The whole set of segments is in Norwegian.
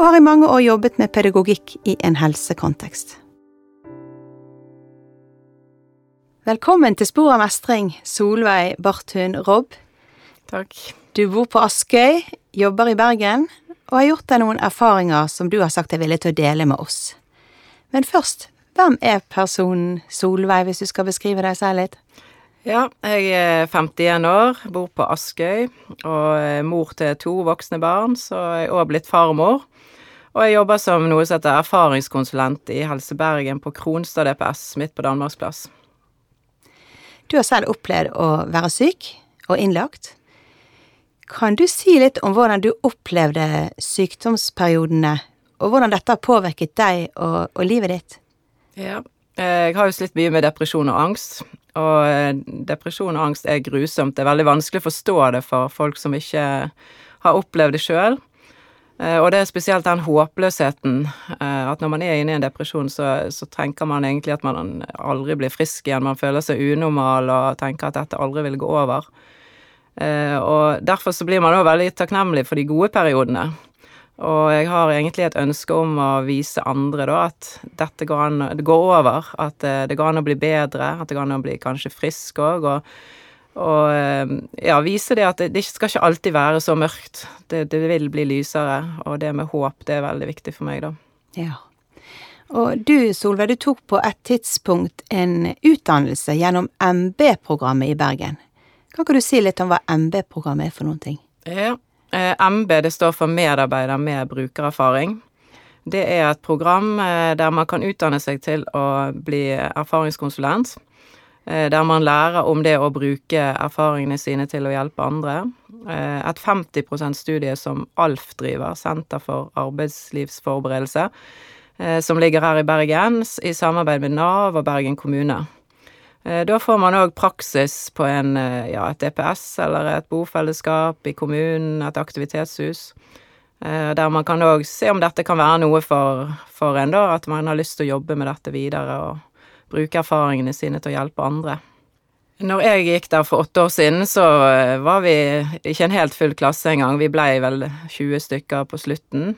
og har i mange år jobbet med pedagogikk i en helsekontekst. Velkommen til Spor av mestring, Solveig Barthun Robb. Takk. Du bor på Askøy, jobber i Bergen, og har gjort deg noen erfaringer som du har sagt er villig til å dele med oss. Men først, hvem er personen Solveig, hvis du skal beskrive deg selv litt? Ja, jeg er 51 år, bor på Askøy, og er mor til to voksne barn, så jeg er òg blitt farmor. Og jeg jobber som noe som heter erfaringskonsulent i Helse Bergen på Kronstad DPS, midt på Danmarksplass. Du har selv opplevd å være syk og innlagt. Kan du si litt om hvordan du opplevde sykdomsperiodene, og hvordan dette har påvirket deg og, og livet ditt? Ja, jeg har jo slitt mye med depresjon og angst, og eh, depresjon og angst er grusomt. Det er veldig vanskelig å forstå det for folk som ikke har opplevd det sjøl. Eh, og det er spesielt den håpløsheten. Eh, at når man er inne i en depresjon, så, så, tenker man egentlig at man aldri blir frisk igjen. Man føler seg unormal og tenker at dette aldri vil gå over. Eh, og derfor så blir man òg veldig takknemlig for de gode periodene. Og jeg har egentlig et ønske om å vise andre da at dette går an, det går over. At det går an å bli bedre, at det går an å bli kanskje frisk òg. Og og eh, ja, vise det at det, det skal ikke alltid være så mørkt. Det, det, vil bli lysere, og det med håp, det er veldig viktig for meg, da. Ja. Og du, Solveig, du tok på et tidspunkt en utdannelse gjennom MB-programmet i Bergen. Kan ikke du si litt om hva MB-programmet er for noen ting? Ja. Eh, MB det står for Medarbeider med brukererfaring. Det er et program eh, der man kan utdanne seg til å bli erfaringskonsulent. Eh, der man lærer om det å bruke erfaringene sine til å hjelpe andre. Eh, et 50 %-studie som ALF driver, Senter for arbeidslivsforberedelse, eh, som ligger her i Bergen, i samarbeid med Nav og Bergen kommune. Da får man òg praksis på en, ja, et DPS eller et bofellesskap i kommunen, et aktivitetshus. Der man kan òg se om dette kan være noe for, for en, da, at man har lyst til å jobbe med dette videre. og bruke erfaringene sine til å hjelpe andre. Når jeg gikk der for åtte år siden, så eh, var vi ikke en helt full klasse engang. Vi blei vel 20 stykker på slutten.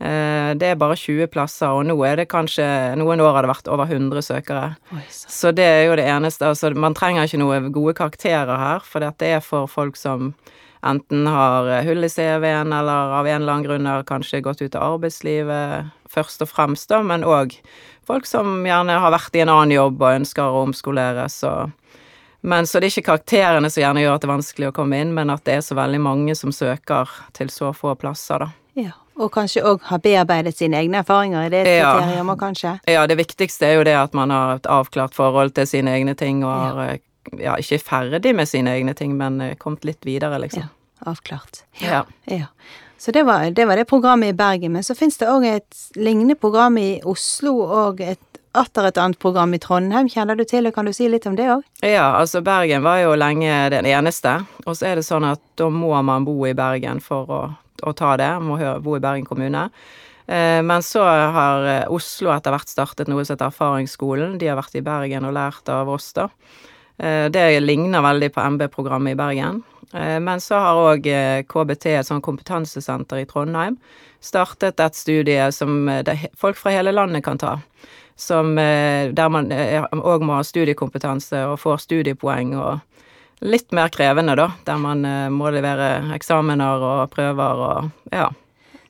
Eh, det er bare 20 plasser, og nå er det kanskje Noen år har det vært over 100 søkere. Oi, så. så det er jo det eneste. Altså, man trenger ikke noen gode karakterer her, for det er for folk som enten har hull i CV-en, eller av en eller annen grunn har kanskje gått ut av arbeidslivet først og fremst, da, men òg folk som gjerne har vært i en annen jobb og ønsker å omskoleres og men Så det er ikke karakterene som gjerne gjør at det er vanskelig å komme inn, men at det er så veldig mange som søker til så få plasser, da. Ja, og kanskje òg har bearbeidet sine egne erfaringer, er det et ja. kriterium, kanskje? Ja, det viktigste er jo det at man har et avklart forhold til sine egne ting, og har ja. Eh, ja ikke ferdig med sine egne ting, men eh, kommet litt videre, liksom. Ja, avklart. Ja. ja. Så det var, det var, det programmet i Bergen. Men så finnes det òg et lignende program i Oslo og et atter et annet program i Trondheim. Kjenner du til det, kan du si litt om det òg? Ja, altså Bergen var jo lenge den eneste. Og så er det sånn at da må man bo i Bergen for å, å ta det. Man må bo i Bergen kommune. Eh, men så har eh, Oslo etter hvert startet noe som heter Erfaringsskolen. De har vært i Bergen og lært av oss, da. Eh, det ligner veldig på MB-programmet i Bergen. Eh, men så har òg eh, KBT, et sånt kompetansesenter i Trondheim, startet et studie som folk fra hele landet kan ta. Som, der man òg må ha studiekompetanse og får studiepoeng og litt mer krevende, da. Der man må levere eksamener og prøver og ja.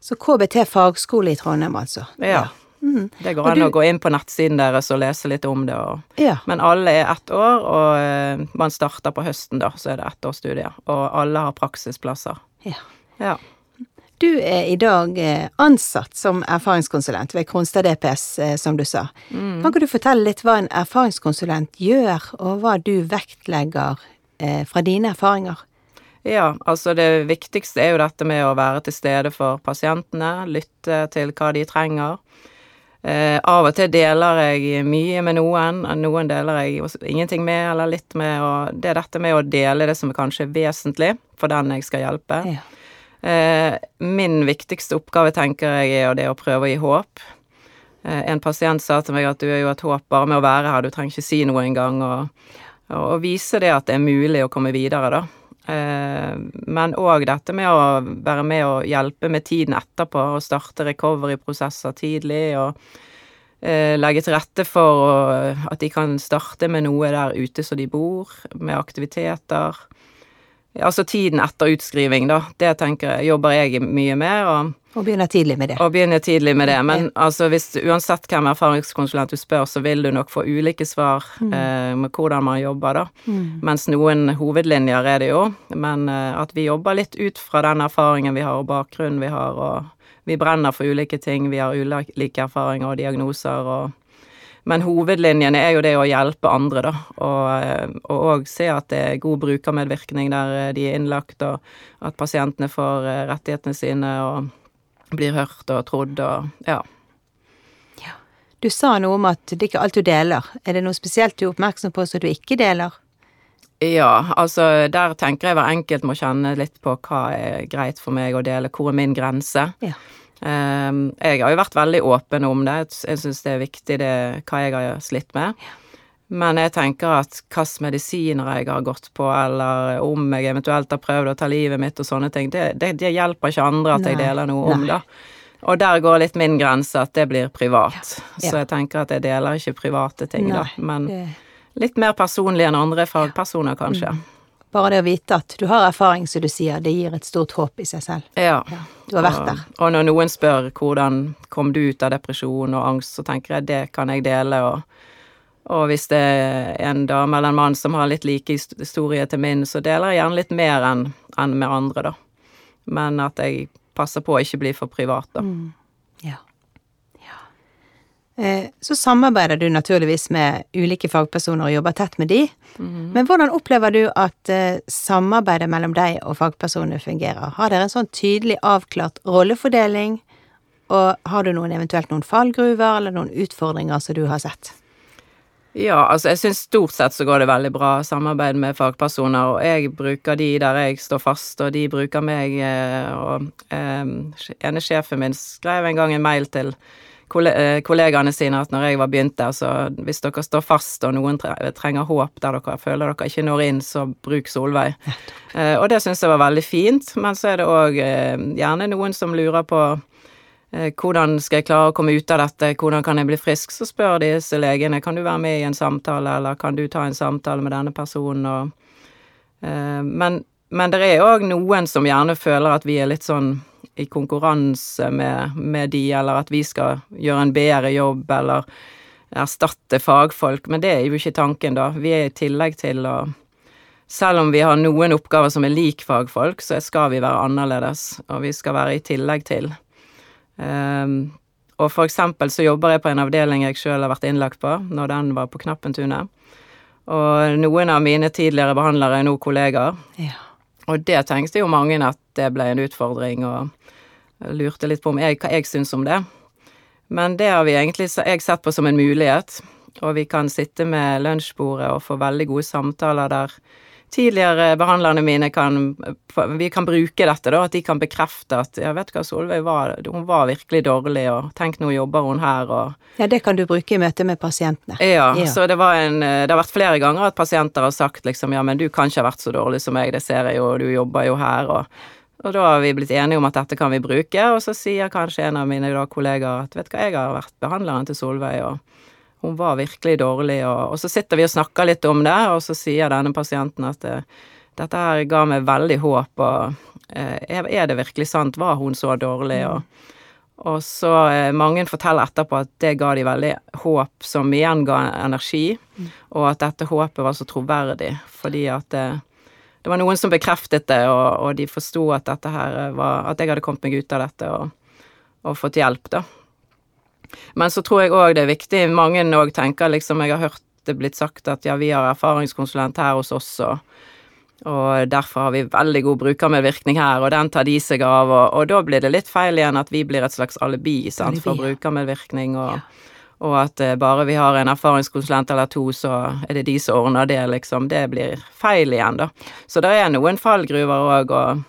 Så KBT fagskole i Trondheim, altså? Ja. Mm. Det går an du... å gå inn på nettsiden deres og lese litt om det. Og... Ja. Men alle er ett år, og uh, man starter på høsten, da, så er det ettårsstudier. Og alle har praksisplasser. Ja. ja. Du er i dag eh, ansatt som erfaringskonsulent ved Kronstad DPS, eh, som du sa. Mm. Kan ikke du fortelle litt hva en erfaringskonsulent gjør, og hva du vektlegger eh, fra dine erfaringer? Ja, altså det viktigste er jo dette med å være til stede for pasientene, lytte til hva de trenger. Eh, av og til deler jeg mye med noen, noen deler jeg ingenting med, eller litt med, og det er dette med å dele det som kanskje er vesentlig for den jeg skal hjelpe. Ja. Eh, min viktigste oppgave, tenker jeg, er det å prøve å gi håp. Eh, en pasient sa til meg at du er jo et håp bare med å være her, du trenger ikke si noe engang, og, og vise det at det er mulig å komme videre, da. Eh, men òg dette med å være med og hjelpe med tiden etterpå, og starte recovery-prosesser tidlig, og eh, legge til rette for at de kan starte med noe der ute som de bor, med aktiviteter. Altså tiden etter utskriving, da. Det tenker jeg, jobber jeg mye med. og og begynner tidlig med det. Og begynner tidlig med det. Men ja. altså, hvis, uansett hvem erfaringskonsulent du spør, så vil du nok få ulike svar mm. eh, med hvordan man jobber, da. Mm. Mens noen hovedlinjer er det jo. Men eh, at vi jobber litt ut fra den erfaringen vi har, og bakgrunnen vi har, og vi brenner for ulike ting. Vi har ulike erfaringer og diagnoser og men hovedlinjen er jo det å hjelpe andre, da, og òg se at det er god brukermedvirkning der eh, de er innlagt, og at pasientene får eh, rettighetene sine, og blir hørt og trodd og ja. ja. Du sa noe om at det ikke er alt du deler. Er det noe spesielt du er oppmerksom på som du ikke deler? Ja, altså der tenker jeg hver enkelt må kjenne litt på hva er greit for meg å dele, hvor er min grense. Ja. Um, jeg har jo vært veldig åpen om det, jeg syns det er viktig det, hva jeg har slitt med. Ja. Men jeg tenker at hvilke medisiner jeg har gått på, eller om jeg eventuelt har prøvd å ta livet mitt og sånne ting, det, det, det hjelper ikke andre at Nei. jeg deler noe om, da. Og der går litt min grense, at det blir privat. Ja. Så jeg tenker at jeg deler ikke private ting, Nei, da. Men det... litt mer personlig enn andre fagpersoner, kanskje. Mm. Bare det å vite at du har erfaring, som du sier, det gir et stort håp i seg selv. Ja. ja du har vært der. Og, og når noen spør hvordan kom du ut av depresjon og angst, så tenker jeg det kan jeg dele, og og hvis det er en dame eller en mann som har litt like historie til min, så deler jeg gjerne litt mer enn en med andre, da. Men at jeg passer på å ikke bli for privat, da. Mm. Ja. ja. Eh, så samarbeider du naturligvis med ulike fagpersoner og jobber tett med de. Mm. Men hvordan opplever du at eh, samarbeidet mellom deg og fagpersonene fungerer? Har dere en sånn tydelig avklart rollefordeling? Og har du noen, eventuelt noen fallgruver eller noen utfordringer som du har sett? Ja, altså jeg syns stort sett så går det veldig bra samarbeid med fagpersoner, og jeg bruker de der jeg står fast, og de bruker meg, eh, og eh, ene sjefen min skrev en gang en mail til eh, kollegaene sine at når jeg var begynt der, så hvis dere står fast og noen trenger håp der dere føler dere ikke når inn, så bruk Solveig. Og det syns jeg var veldig fint, men så er det òg gjerne noen som lurer på Eh, hvordan skal jeg klare å komme ut av dette, hvordan kan jeg bli frisk, så spør disse legene kan du være med i en samtale, eller kan du ta en samtale med denne personen, og eh, Men, men det er òg noen som gjerne føler at vi er litt sånn i konkurranse med, med de, eller at vi skal gjøre en bedre jobb, eller erstatte fagfolk, men det er jo ikke tanken, da. Vi er i tillegg til å selv om vi har noen oppgaver som er lik fagfolk, så skal vi være annerledes, og vi skal være i tillegg til. Um, og for eksempel så jobber jeg på en avdeling jeg sjøl har vært innlagt på, når den var på Knappentunet. Og noen av mine tidligere behandlere er nå kollegaer. Ja. Og det tenkte jo mange at det ble en utfordring, og lurte litt på om jeg, hva jeg syns om det. Men det har vi egentlig jeg sett på som en mulighet, og vi kan sitte med lunsjbordet og få veldig gode samtaler der tidligere behandlerne mine kan Vi kan bruke dette, da, at de kan bekrefte at ja, vet du hva, Solveig var Hun var virkelig dårlig, og tenk nå jobber hun her, og Ja, det kan du bruke i møte med pasientene. Ja, ja, så det var en Det har vært flere ganger at pasienter har sagt liksom ja, men du kan ikke ha vært så dårlig som meg, det ser jeg jo, du jobber jo her, og og da har vi blitt enige om at dette kan vi bruke, og så sier kanskje en av mine da, kollegaer at vet du hva, jeg har vært behandleren til Solveig, og hun var virkelig dårlig, og, og, så sitter vi og snakker litt om det, og så sier denne pasienten at det, eh, dette her ga meg veldig håp, og eh, er det virkelig sant, var hun så dårlig, og, og så eh, mange forteller etterpå at det ga de veldig håp, som igjen ga energi, og at dette håpet var så troverdig, fordi at det, det var noen som bekreftet det, og, og de forsto at dette her var At jeg hadde kommet meg ut av dette og, og fått hjelp, da. Men så tror jeg òg det er viktig, mange òg tenker liksom Jeg har hørt det blitt sagt at ja, vi har erfaringskonsulent her hos oss, og Og derfor har vi veldig god brukermedvirkning her, og den tar de seg av, og, og da blir det litt feil igjen at vi blir et slags alibi, sant, Alibi, for brukermedvirkning, og, og at eh, bare vi har en erfaringskonsulent eller to, så er det de som ordner det, liksom. Det blir feil igjen, da. Så det er noen fallgruver òg, og,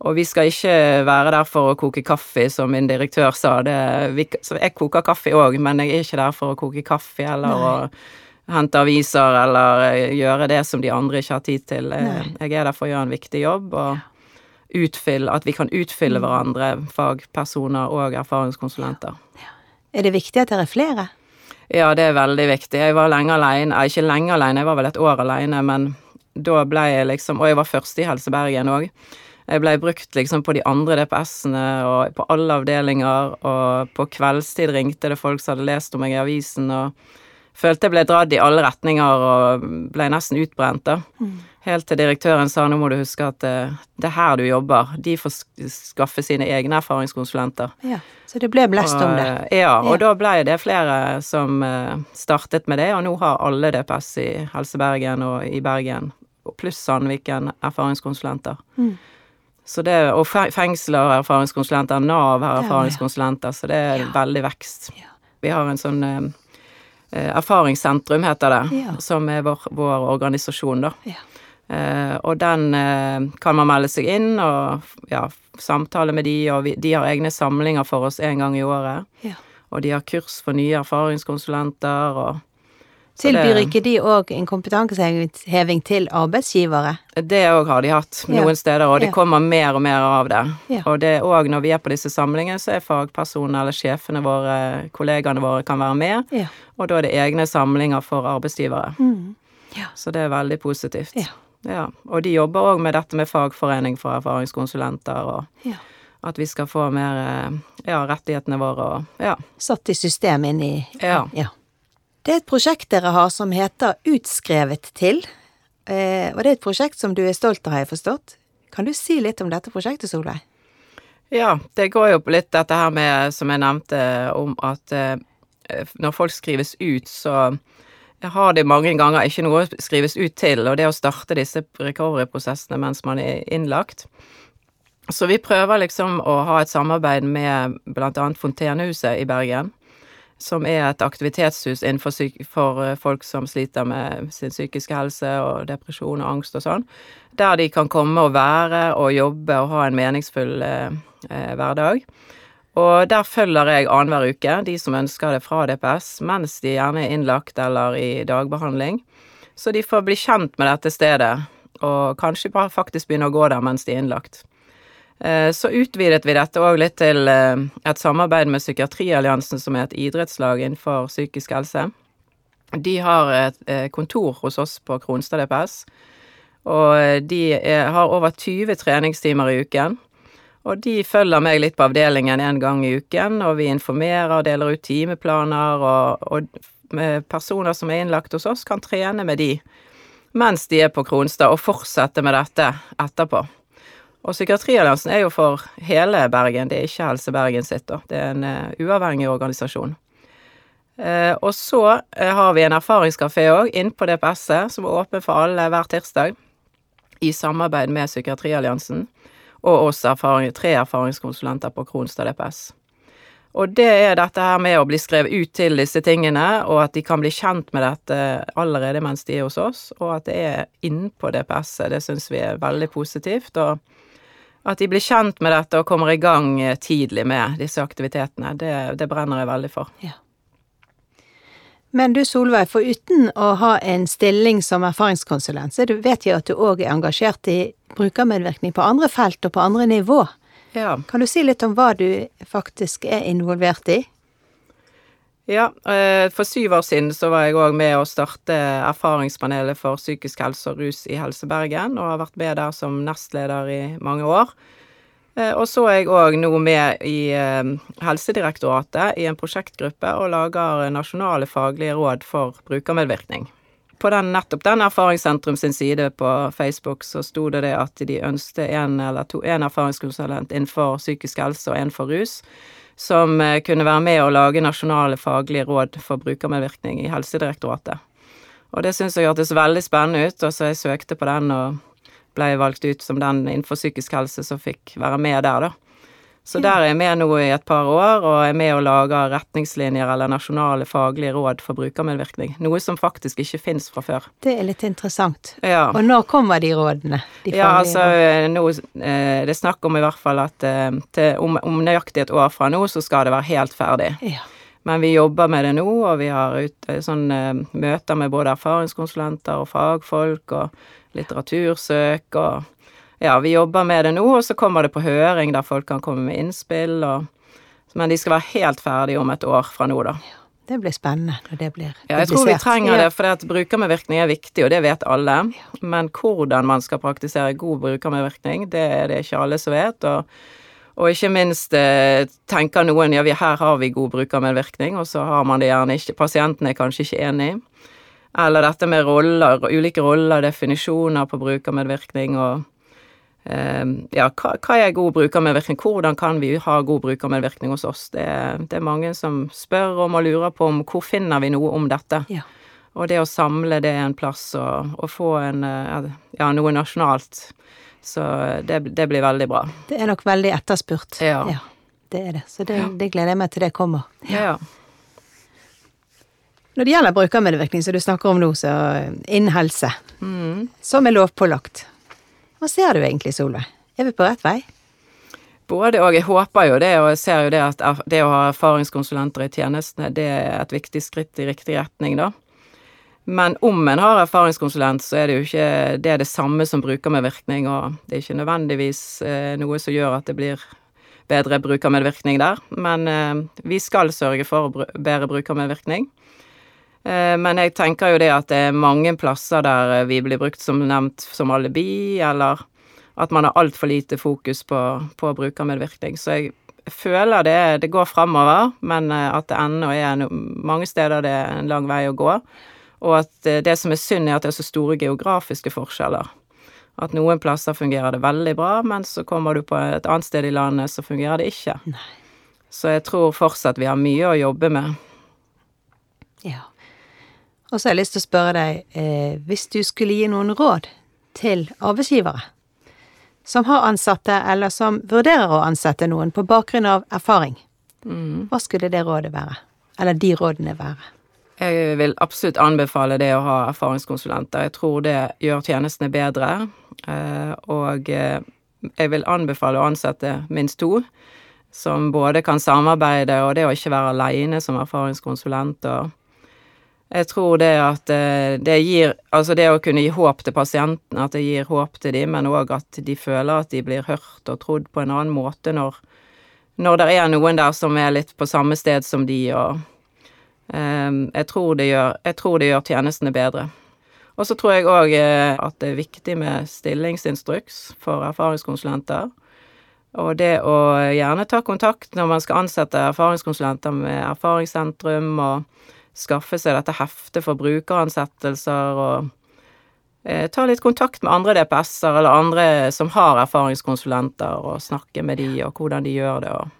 og vi skal ikke være der for å koke kaffe, som min direktør sa. Det, vi, så jeg koker kaffe òg, men jeg er ikke der for å koke kaffe eller Nei. å hente aviser eller eh, gjøre det som de andre ikke har tid til. Eh, Nei. Jeg er der for å gjøre en viktig jobb, og utfylle, at vi kan utfylle Mm. hverandre, fagpersoner og erfaringskonsulenter. Er det viktig at det er flere? Ja, det er veldig viktig. Jeg var lenge alene, eh, ikke lenge alene, jeg var vel et år alene, men da ble jeg liksom Og jeg var først i Helse Bergen òg. Jeg ble brukt liksom på de andre DPS-ene og på alle avdelinger, og på kveldstid ringte det folk som hadde lest om meg i avisen, og følte jeg ble dratt i alle retninger og ble nesten utbrent, da. Helt til direktøren sa nå må du huske at det, det er her du jobber. De får skaffe sine egne erfaringskonsulenter. Ja. Så det ble blest om det. Eh, Ja, og Ja. da ble det flere som eh, startet med det, og nå har alle DPS i Helse Bergen og i Bergen, pluss Sandviken, erfaringskonsulenter. Mm. Så det, og fe- fengsler har erfaringskonsulenter, Nav har erfaringskonsulenter, så det er veldig vekst. Vi har en sånn eh, eh, erfaringssentrum, heter det, som er vår, vår organisasjon, da. Ja. Eh, og den eh, kan man melde seg inn og ja, samtale med de, og vi, de har egne samlinger for oss en gang i året. Ja. Og de har kurs for nye erfaringskonsulenter og Tilbyr ikke de òg en kompetanseheving til arbeidsgivere? Det òg har de hatt Ja. noen steder, og det Ja. kommer mer og mer av det. Ja. Og det òg når vi er på disse samlingene, så er fagpersonene eller sjefene våre, kollegaene våre, kan være med. Ja. Og da er det egne samlinger for arbeidsgivere. Mm. Ja. Så det er veldig positivt. Ja. Ja. Og de jobber òg med dette med fagforening for erfaringskonsulenter, og Ja. at vi skal få mer eh, ja, rettighetene våre og ja. Satt i system inn i Ja. ja. Det er et prosjekt dere har som heter Utskrevet til. Eh, og det er et prosjekt som du er stolt av, har jeg forstått. Kan du si litt om dette prosjektet, Solveig? Ja, det går jo på litt dette her med, som jeg nevnte, om at eh, når folk skrives ut, så har de mange ganger ikke noe å skrives ut til, og det å starte disse recovery-prosessene mens man er innlagt. Så vi prøver liksom å ha et samarbeid med annet Fontenehuset i Bergen, som er et aktivitetshus innenfor for eh, folk som sliter med sin psykiske helse og depresjon og angst og sånn, der de kan komme og være og jobbe og ha en meningsfull eh, eh, hverdag. Og der følger jeg annenhver uke de som ønsker det fra DPS, mens de gjerne er innlagt eller i dagbehandling. Så de får bli kjent med dette stedet, og kanskje faktisk begynne å gå der mens de er innlagt. Eh, Så utvidet vi dette òg litt til eh, et samarbeid med Psykiatrialliansen, som er et idrettslag innenfor psykisk helse. De har et eh, kontor hos oss på Kronstad DPS, og de har over 20 treningstimer i uken. Og de følger meg litt på avdelingen en gang i uken, og vi informerer, og deler ut timeplaner, og, og personer som er innlagt hos oss, kan trene med de mens de er på Kronstad, og fortsette med dette etterpå. Og Psykiatrialliansen er jo for hele Bergen, det er ikke Helse Bergen sitt, da. Det er en uh, uavhengig organisasjon. Uh, og så uh, har vi en erfaringskafé òg inne på DPS-et, som er åpen for alle hver tirsdag, i samarbeid med Psykiatrialliansen, og oss erfaring, tre erfaringskonsulenter på Kronstad DPS. Og det er dette her med å bli skrevet ut til disse tingene, og at de kan bli kjent med dette allerede mens de er hos oss, og at det er innpå DPS-et, det syns vi er veldig positivt. Og at de blir kjent med dette og kommer i gang eh, tidlig med disse aktivitetene, det, det brenner jeg veldig for. Men du Solveig, for uten å ha en stilling som erfaringskonsulent, så vet jeg at du òg er engasjert i brukermedvirkning på andre felt og på andre nivå. Ja, Kan du si litt om hva du faktisk er involvert i? Ja, eh, for syv år siden så var jeg òg med å starte Erfaringspanelet for psykisk helse og rus i Helse Bergen, og har vært med der som nestleder i mange år. Eh, Og så er jeg òg nå med i eh, Helsedirektoratet i en prosjektgruppe og lager nasjonale faglige råd for brukermedvirkning. På den, nettopp den Erfaringssentrum sin side på Facebook så sto det det at de ønsket en en erfaringskonsulent innenfor psykisk helse og en for rus, som eh, kunne være med å lage nasjonale faglige råd for brukermedvirkning i Helsedirektoratet. Og det syns jeg hørtes veldig spennende ut, og så jeg søkte på den og ble valgt ut som den innenfor psykisk helse som fikk være med der, da. Så der er jeg med nå i et par år, og er med og lager retningslinjer eller nasjonale faglige råd for brukermedvirkning. Noe som faktisk ikke fins fra før. Det er litt interessant. Ja. Og når kommer de rådene? De Ja, altså nå eh, Det er snakk om i hvert fall at eh, til, om, om nøyaktig et år fra nå, så skal det være helt ferdig. Ja. Men vi jobber med det nå, og vi har ut, eh, sånn, eh, møter med både erfaringskonsulenter og fagfolk og litteratursøk og Ja, vi jobber med det nå, og så kommer det på høring der folk kan komme med innspill og Men de skal være helt ferdige om et år fra nå, da. Det blir spennende når det blir Ja, jeg tror vi trenger det, for at brukermedvirkning er viktig, og det vet alle. Men hvordan man skal praktisere god brukermedvirkning, det er det ikke alle som vet. Og, og ikke minst eh, tenker noen ja, vi, her har vi god brukermedvirkning, og så har man det gjerne ikke. Pasienten er kanskje ikke enig. Eller dette med roller, ulike roller, definisjoner på brukermedvirkning og ja, hva, hva er god brukermedvirkning? Hvordan kan vi ha god brukermedvirkning hos oss? Det, det er mange som spør om og lurer på om hvor finner vi noe om dette. Ja. Og det å samle det en plass og, og få en, eh, ja, noe nasjonalt, så det, det blir veldig bra. Det er nok veldig etterspurt. Ja. det er det. Så det, det gleder jeg meg til det kommer. Ja. Når det gjelder brukermedvirkning, som du snakker om nå, så innen helse, Mm. som er lovpålagt, hva ser du egentlig, Solveig? Er vi på rett vei? Både og. Jeg håper jo det, og jeg ser jo det at det å ha erfaringskonsulenter i tjenestene, det er et viktig skritt i riktig retning, da. Men om en har erfaringskonsulent, så er det jo ikke det er det samme som brukermedvirkning, og det er ikke nødvendigvis eh, noe som gjør at det blir bedre brukermedvirkning der. Men eh, vi skal sørge for bedre brukermedvirkning. Eh, men jeg tenker jo det at det er mange plasser der vi blir brukt som nevnt som alibi, eller at man har altfor lite fokus på, på brukermedvirkning. Så jeg føler det, det går framover, men eh, at det ennå er no, mange steder det er en lang vei å gå. Og at eh, det som er synd, er at det er så store geografiske forskjeller. At noen plasser fungerer det veldig bra, men så kommer du på et annet sted i landet, så fungerer det ikke. Så jeg tror fortsatt vi har mye å jobbe med. Ja. Og så har jeg lyst til å spørre deg, eh, hvis du skulle gi noen råd til arbeidsgivere som har ansatte, eller som vurderer å ansette noen på bakgrunn av erfaring, hva skulle det rådet være? Eller de rådene være? Jeg vil absolutt anbefale det å ha erfaringskonsulenter. Jeg tror det gjør tjenestene bedre. eh, Og eh, jeg vil anbefale å ansette minst to, som både kan samarbeide, og det å ikke være aleine som erfaringskonsulent. og jeg tror det at eh, det gir Altså det å kunne gi håp til pasientene, at det gir håp til dem, men òg at de føler at de blir hørt og trodd på en annen måte når, når det er noen der som er litt på samme sted som de, og um, jeg, tror gjør, jeg tror det gjør tjenestene bedre. Og så tror jeg òg at det er viktig med stillingsinstruks for erfaringskonsulenter. Og det å gjerne ta kontakt når man skal ansette erfaringskonsulenter med erfaringssentrum, og skaffe seg dette heftet for brukeransettelser, og eh, ta litt kontakt med andre DPS-er eller andre som har erfaringskonsulenter, og snakke med de, og hvordan de gjør det, og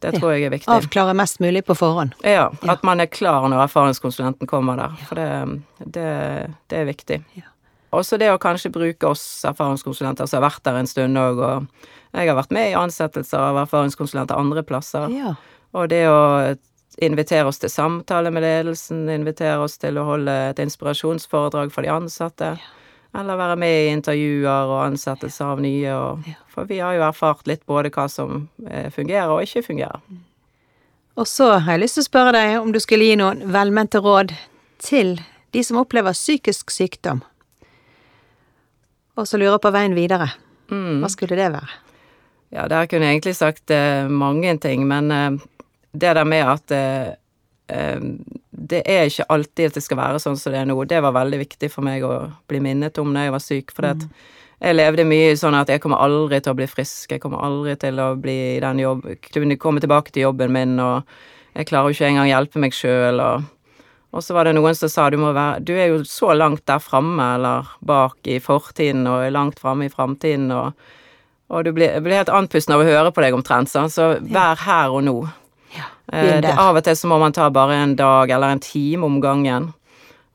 det tror jeg er viktig. Avklare mest mulig på forhånd. Ja, at man er klar når erfaringskonsulenten kommer der, for det, det, det er viktig. Ja. Også det å kanskje bruke oss erfaringskonsulenter som har vært der en stund òg, og jeg har vært med i ansettelser av erfaringskonsulenter andre plasser, Ja. og det å invitere oss til samtale med ledelsen, invitere oss til å holde et inspirasjonsforedrag for de ansatte, eller være med i intervjuer og ansettelser av nye, og, for vi har jo erfart litt både hva som eh, fungerer og ikke fungerer. Og så har jeg lyst til å spørre deg om du skulle gi noen velmente råd til de som opplever psykisk sykdom, og så lurer på veien videre. Mm. Hva skulle det være? Ja, der kunne jeg egentlig sagt eh, mange ting, men eh, det der med at eh, eh, det er ikke alltid at det skal være sånn som det er nå, det var veldig viktig for meg å bli minnet om når jeg var syk, for mm. jeg levde mye sånn at jeg kommer aldri til å bli frisk, jeg kommer aldri til å bli i den jobb, kunne komme tilbake til jobben min, og jeg klarer jo ikke engang hjelpe meg sjøl, og og så var det noen som sa du må være Du er jo så langt der framme, eller bak i fortiden, og er langt framme i framtiden, og, og du blir, blir helt andpusten av å høre på deg omtrent, sant, så vær her og nå. Eh, det, av og til så må man ta bare en dag eller en time om gangen.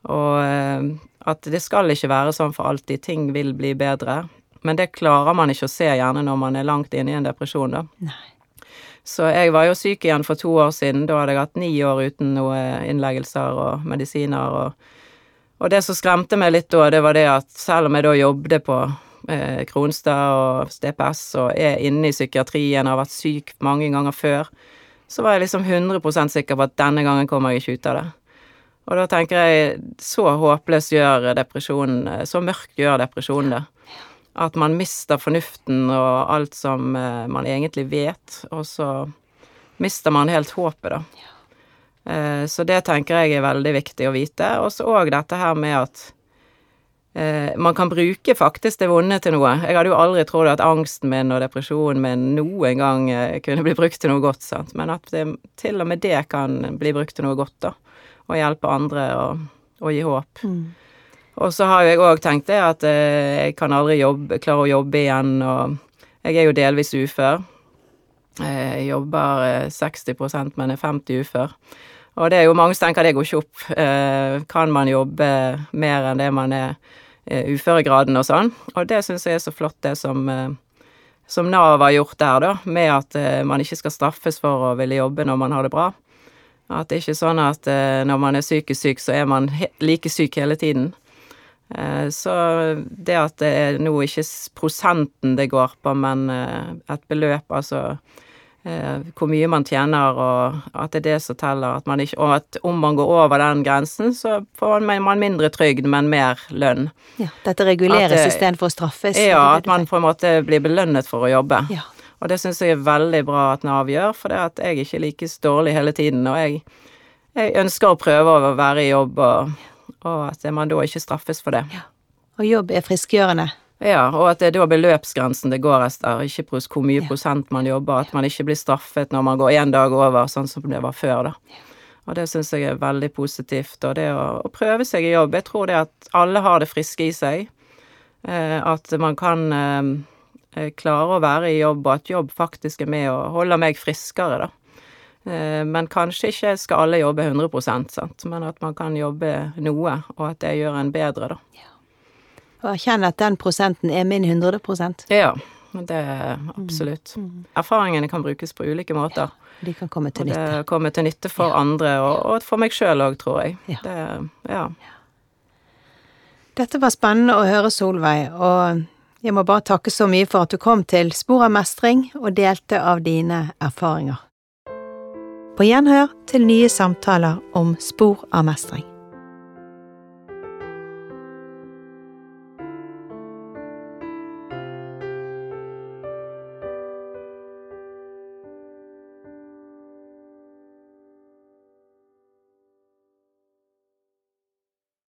Og eh, At det skal ikke være sånn for alltid. Ting vil bli bedre. Men det klarer man ikke å se gjerne når man er langt inne i en depresjon, da. Nei. Så jeg var jo syk igjen for to år siden. Da hadde jeg hatt ni år uten noe innleggelser og medisiner. Og, og det som skremte meg litt da, det var det at selv om jeg da jobbet på eh, Kronstad og DPS og er inne i psykiatrien, har vært syk mange ganger før, så var jeg liksom 100% sikker på at denne gangen kommer jeg ikke ut av det. Og da tenker jeg, så håpløs gjør depresjonen, så mørkt gjør depresjonen det. At man mister fornuften og alt som eh, man egentlig vet, og så mister man helt håpet, da. Eh, så det tenker jeg er veldig viktig å vite. Og så òg dette her med at man kan bruke faktisk det vonde til noe. Jeg hadde jo aldri trodd at angsten min og depresjonen min noen gang kunne bli brukt til noe godt, sant. Men at det, til og med det kan bli brukt til noe godt, da. Og hjelpe andre og, og gi håp. Mm. Og så har jeg òg tenkt det at eh, jeg kan aldri jobbe, klare å jobbe igjen, og jeg er jo delvis ufør. Eh, jeg jobber 60 eh, men er 50 ufør. Og det er jo mange som tenker det går ikke opp. Kan man jobbe mer enn det man er uføregraden og sånn? Og det syns jeg er så flott, det som, som Nav har gjort der, da, med at man ikke skal straffes for å ville jobbe når man har det bra. At det ikke er sånn at når man er psykisk syk, så er man like syk hele tiden. Eh, så det at det er nå ikke prosenten det går på, men eh, et beløp, altså eh, hvor mye man tjener, og at det er det som teller, at man ikke Og at om man går over den grensen, så får man mindre trygd, men mer lønn. Ja, Dette reguleres istedenfor å straffes? Ja, at man på en måte blir belønnet for å jobbe. Ja. Og det syns jeg er veldig bra at Nav gjør, for det at jeg er ikke like dårlig hele tiden, og jeg, jeg ønsker å prøve å være i jobb og og at man da ikke straffes for det. Ja. Og jobb er friskgjørende. Ja, og at det er da beløpsgrensen det går etter, ikke hvor mye ja. prosent man jobber, at man ikke blir straffet når man går én dag over, sånn som det var før, da. Og det syns jeg er veldig positivt, og det å, å, prøve seg i jobb Jeg tror det at alle har det friske i seg, eh, at man kan eh, eh klare å være i jobb, og at jobb faktisk er med og holder meg friskere, da. Eh, men kanskje ikke skal alle jobbe 100 sant? men at man kan jobbe noe, og at det gjør en bedre, da. Ja. Og erkjenne at den prosenten er min 100% Ja, det er absolutt. Mm. Mm. Erfaringene kan brukes på ulike måter. Ja, de kan komme til nytte. Og det kommer til nytte for ja. andre, og, og, for meg sjøl òg, tror jeg. Ja. Det, ja. Dette var spennende å høre, Solveig, og jeg må bare takke så mye for at du kom til Spor av mestring og delte av dine erfaringer. På gjenhør til nye samtaler om spor av mestring.